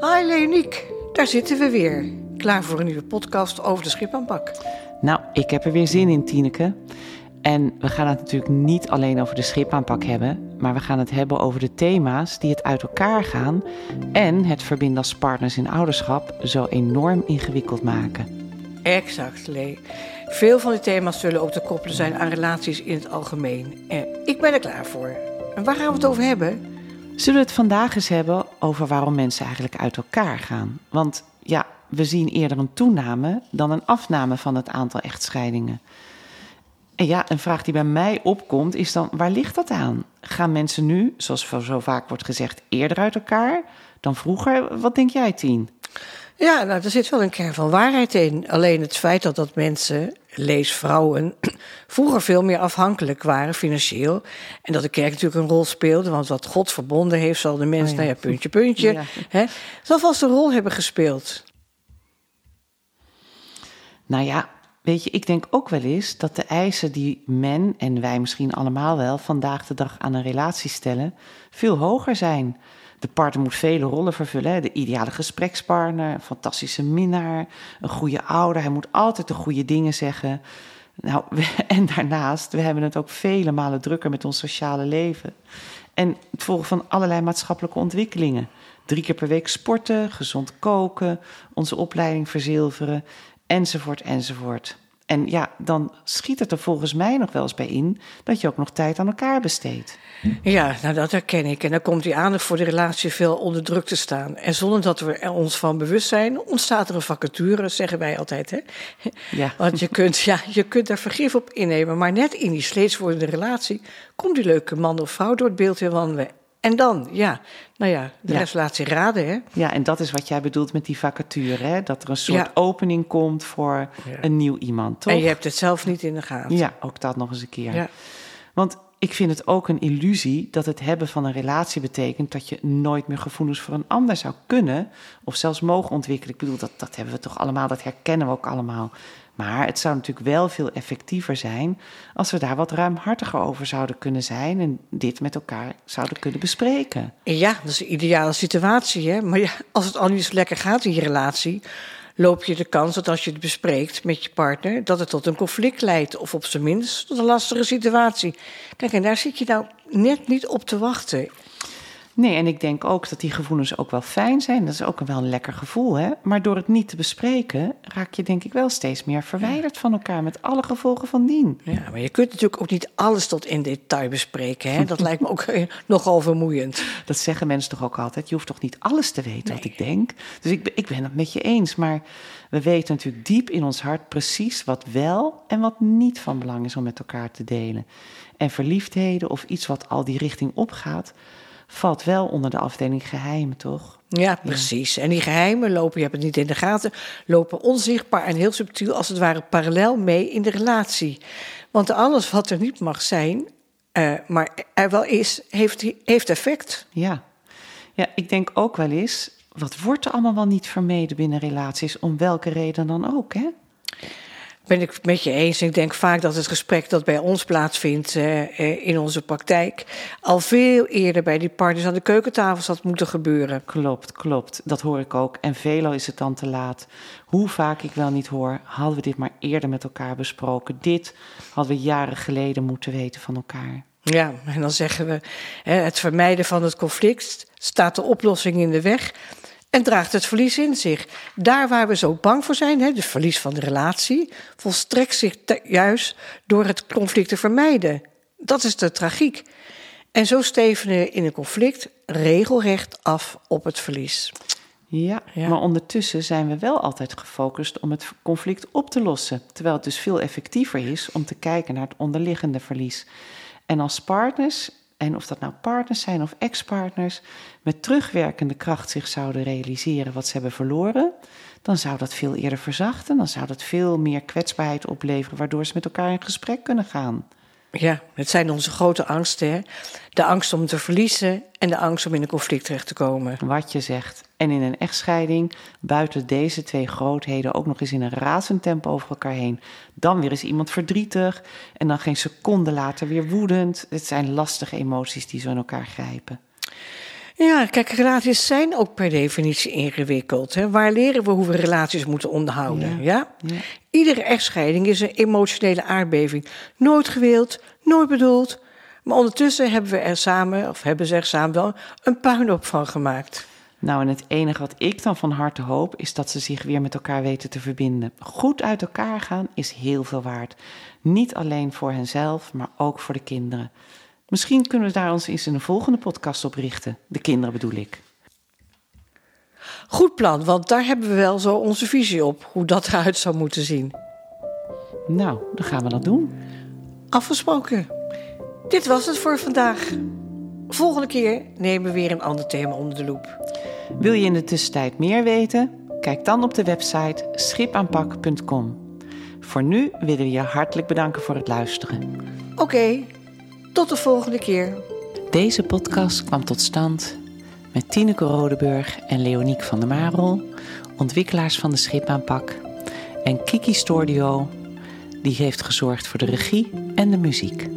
Hi Leoniek, daar zitten we weer. Klaar voor een nieuwe podcast over de schipaanpak. Nou, ik heb er weer zin in, Tineke. En we gaan het natuurlijk niet alleen over de schipaanpak hebben, maar we gaan het hebben over de thema's die het uit elkaar gaan en het verbinden als partners in ouderschap zo enorm ingewikkeld maken. Exact, Lee. Veel van die thema's zullen ook te koppelen zijn aan relaties in het algemeen. En ik ben er klaar voor. En waar gaan we het over hebben? Zullen we het vandaag eens hebben over waarom mensen eigenlijk uit elkaar gaan? Want ja, we zien eerder een toename dan een afname van het aantal echtscheidingen. En ja, een vraag die bij mij opkomt is dan, waar ligt dat aan? Gaan mensen nu, zoals zo vaak wordt gezegd, eerder uit elkaar dan vroeger? Wat denk jij, Tien? Ja, nou, er zit wel een kern van waarheid in. Alleen het feit dat dat mensen, lees vrouwen, vroeger veel meer afhankelijk waren financieel. En dat de kerk natuurlijk een rol speelde. Want wat God verbonden heeft, zal de mens, oh nou ja, puntje, puntje, ja. hè, zal vast een rol hebben gespeeld. Nou ja, weet je, ik denk ook wel eens dat de eisen die men en wij misschien allemaal wel vandaag de dag aan een relatie stellen, veel hoger zijn. De partner moet vele rollen vervullen. De ideale gesprekspartner, een fantastische minnaar, een goede ouder. Hij moet altijd de goede dingen zeggen. Nou, en daarnaast, we hebben het ook vele malen drukker met ons sociale leven. En het volgen van allerlei maatschappelijke ontwikkelingen. Drie keer per week sporten, gezond koken, onze opleiding verzilveren, enzovoort, enzovoort. En ja, dan schiet het er volgens mij nog wel eens bij in dat je ook nog tijd aan elkaar besteedt. Ja, nou dat herken ik. En dan komt die aandacht voor de relatie veel onder druk te staan. En zonder dat we er ons van bewust zijn, ontstaat er een vacature, zeggen wij altijd. Hè? Ja. Want je kunt, ja, je kunt daar vergif op innemen. Maar net in die steeds wordende relatie komt die leuke man of vrouw door het beeld weer wandelen. En dan, ja, nou ja, de ja. rest laat zich raden. Hè? Ja, en dat is wat jij bedoelt met die vacature. Hè? Dat er een soort opening komt voor een nieuw iemand, toch? En je hebt het zelf niet in de gaten. Ja, ook dat nog eens een keer. Ja. Want ik vind het ook een illusie dat het hebben van een relatie betekent dat je nooit meer gevoelens voor een ander zou kunnen of zelfs mogen ontwikkelen. Ik bedoel, dat, dat hebben we toch allemaal, dat herkennen we ook allemaal. Maar het zou natuurlijk wel veel effectiever zijn als we daar wat ruimhartiger over zouden kunnen zijn en dit met elkaar zouden kunnen bespreken. Ja, dat is een ideale situatie. Hè? Maar ja, als het al niet zo lekker gaat in je relatie, loop je de kans dat als je het bespreekt met je partner, dat het tot een conflict leidt. Of op zijn minst tot een lastige situatie. Kijk, en daar zit je nou net niet op te wachten. Nee, en ik denk ook dat die gevoelens ook wel fijn zijn. Dat is ook wel een lekker gevoel, hè? Maar door het niet te bespreken, raak je denk ik wel steeds meer verwijderd van elkaar met alle gevolgen van dien. Ja, maar je kunt natuurlijk ook niet alles tot in detail bespreken, hè? Dat lijkt me ook eh, nogal vermoeiend. Dat zeggen mensen toch ook altijd. Je hoeft toch niet alles te weten wat ik denk. Dus ik, ik ben het met je eens, maar we weten natuurlijk diep in ons hart precies wat wel en wat niet van belang is om met elkaar te delen. En verliefdheden of iets wat al die richting opgaat valt wel onder de afdeling geheimen, toch? Ja, precies. En die geheimen lopen, je hebt het niet in de gaten, lopen onzichtbaar en heel subtiel, als het ware parallel mee in de relatie. Want alles wat er niet mag zijn, uh, maar er wel is, heeft, heeft effect. Ja. ja, ik denk ook wel eens, wat wordt er allemaal wel niet vermeden binnen relaties, om welke reden dan ook, hè? Ben ik met je eens. Ik denk vaak dat het gesprek dat bij ons plaatsvindt uh, in onze praktijk al veel eerder bij die partners aan de keukentafel had moeten gebeuren. Klopt, klopt. Dat hoor ik ook. En veelal is het dan te laat. Hoe vaak ik wel niet hoor, hadden we dit maar eerder met elkaar besproken. Dit hadden we jaren geleden moeten weten van elkaar. Ja, en dan zeggen we, het vermijden van het conflict staat de oplossing in de weg en draagt het verlies in zich. Daar waar we zo bang voor zijn, hè, dus verlies van de relatie, volstrekt zich juist door het conflict te vermijden. Dat is de tragiek. En zo stevenen we in een conflict regelrecht af op het verlies. Ja, ja, maar ondertussen zijn we wel altijd gefocust om het conflict op te lossen. Terwijl het dus veel effectiever is om te kijken naar het onderliggende verlies. En als partners en of dat nou partners zijn of ex-partners, met terugwerkende kracht zich zouden realiseren wat ze hebben verloren, dan zou dat veel eerder verzachten. Dan zou dat veel meer kwetsbaarheid opleveren, waardoor ze met elkaar in gesprek kunnen gaan. Ja, het zijn onze grote angsten. Hè? De angst om te verliezen en de angst om in een conflict terecht te komen. Wat je zegt. En in een echtscheiding buiten deze twee grootheden ook nog eens in een razend tempo over elkaar heen. Dan weer is iemand verdrietig en dan geen seconde later weer woedend. Het zijn lastige emoties die zo in elkaar grijpen. Ja, kijk, relaties zijn ook per definitie ingewikkeld. Hè? Waar leren we hoe we relaties moeten onderhouden? Ja. Ja. Iedere echtscheiding is een emotionele aardbeving. Nooit gewild, nooit bedoeld. Maar ondertussen hebben we er samen, of hebben ze er samen wel, een puinhoop van gemaakt. Nou, en het enige wat ik dan van harte hoop is dat ze zich weer met elkaar weten te verbinden. Goed uit elkaar gaan is heel veel waard. Niet alleen voor henzelf, maar ook voor de kinderen. Misschien kunnen we daar ons eens in een volgende podcast op richten. De kinderen bedoel ik. Goed plan, want daar hebben we wel zo onze visie op, hoe dat eruit zou moeten zien. Nou, dan gaan we dat doen. Afgesproken. Dit was het voor vandaag. Volgende keer nemen we weer een ander thema onder de loep. Wil je in de tussentijd meer weten? Kijk dan op de website schipaanpak.com. Voor nu willen we je hartelijk bedanken voor het luisteren. Oké, tot de volgende keer. Deze podcast kwam tot stand met Tineke Rodeburg en Leoniek van der Marel, ontwikkelaars van de Schipaanpak, en Kiki Stordio, die heeft gezorgd voor de regie en de muziek.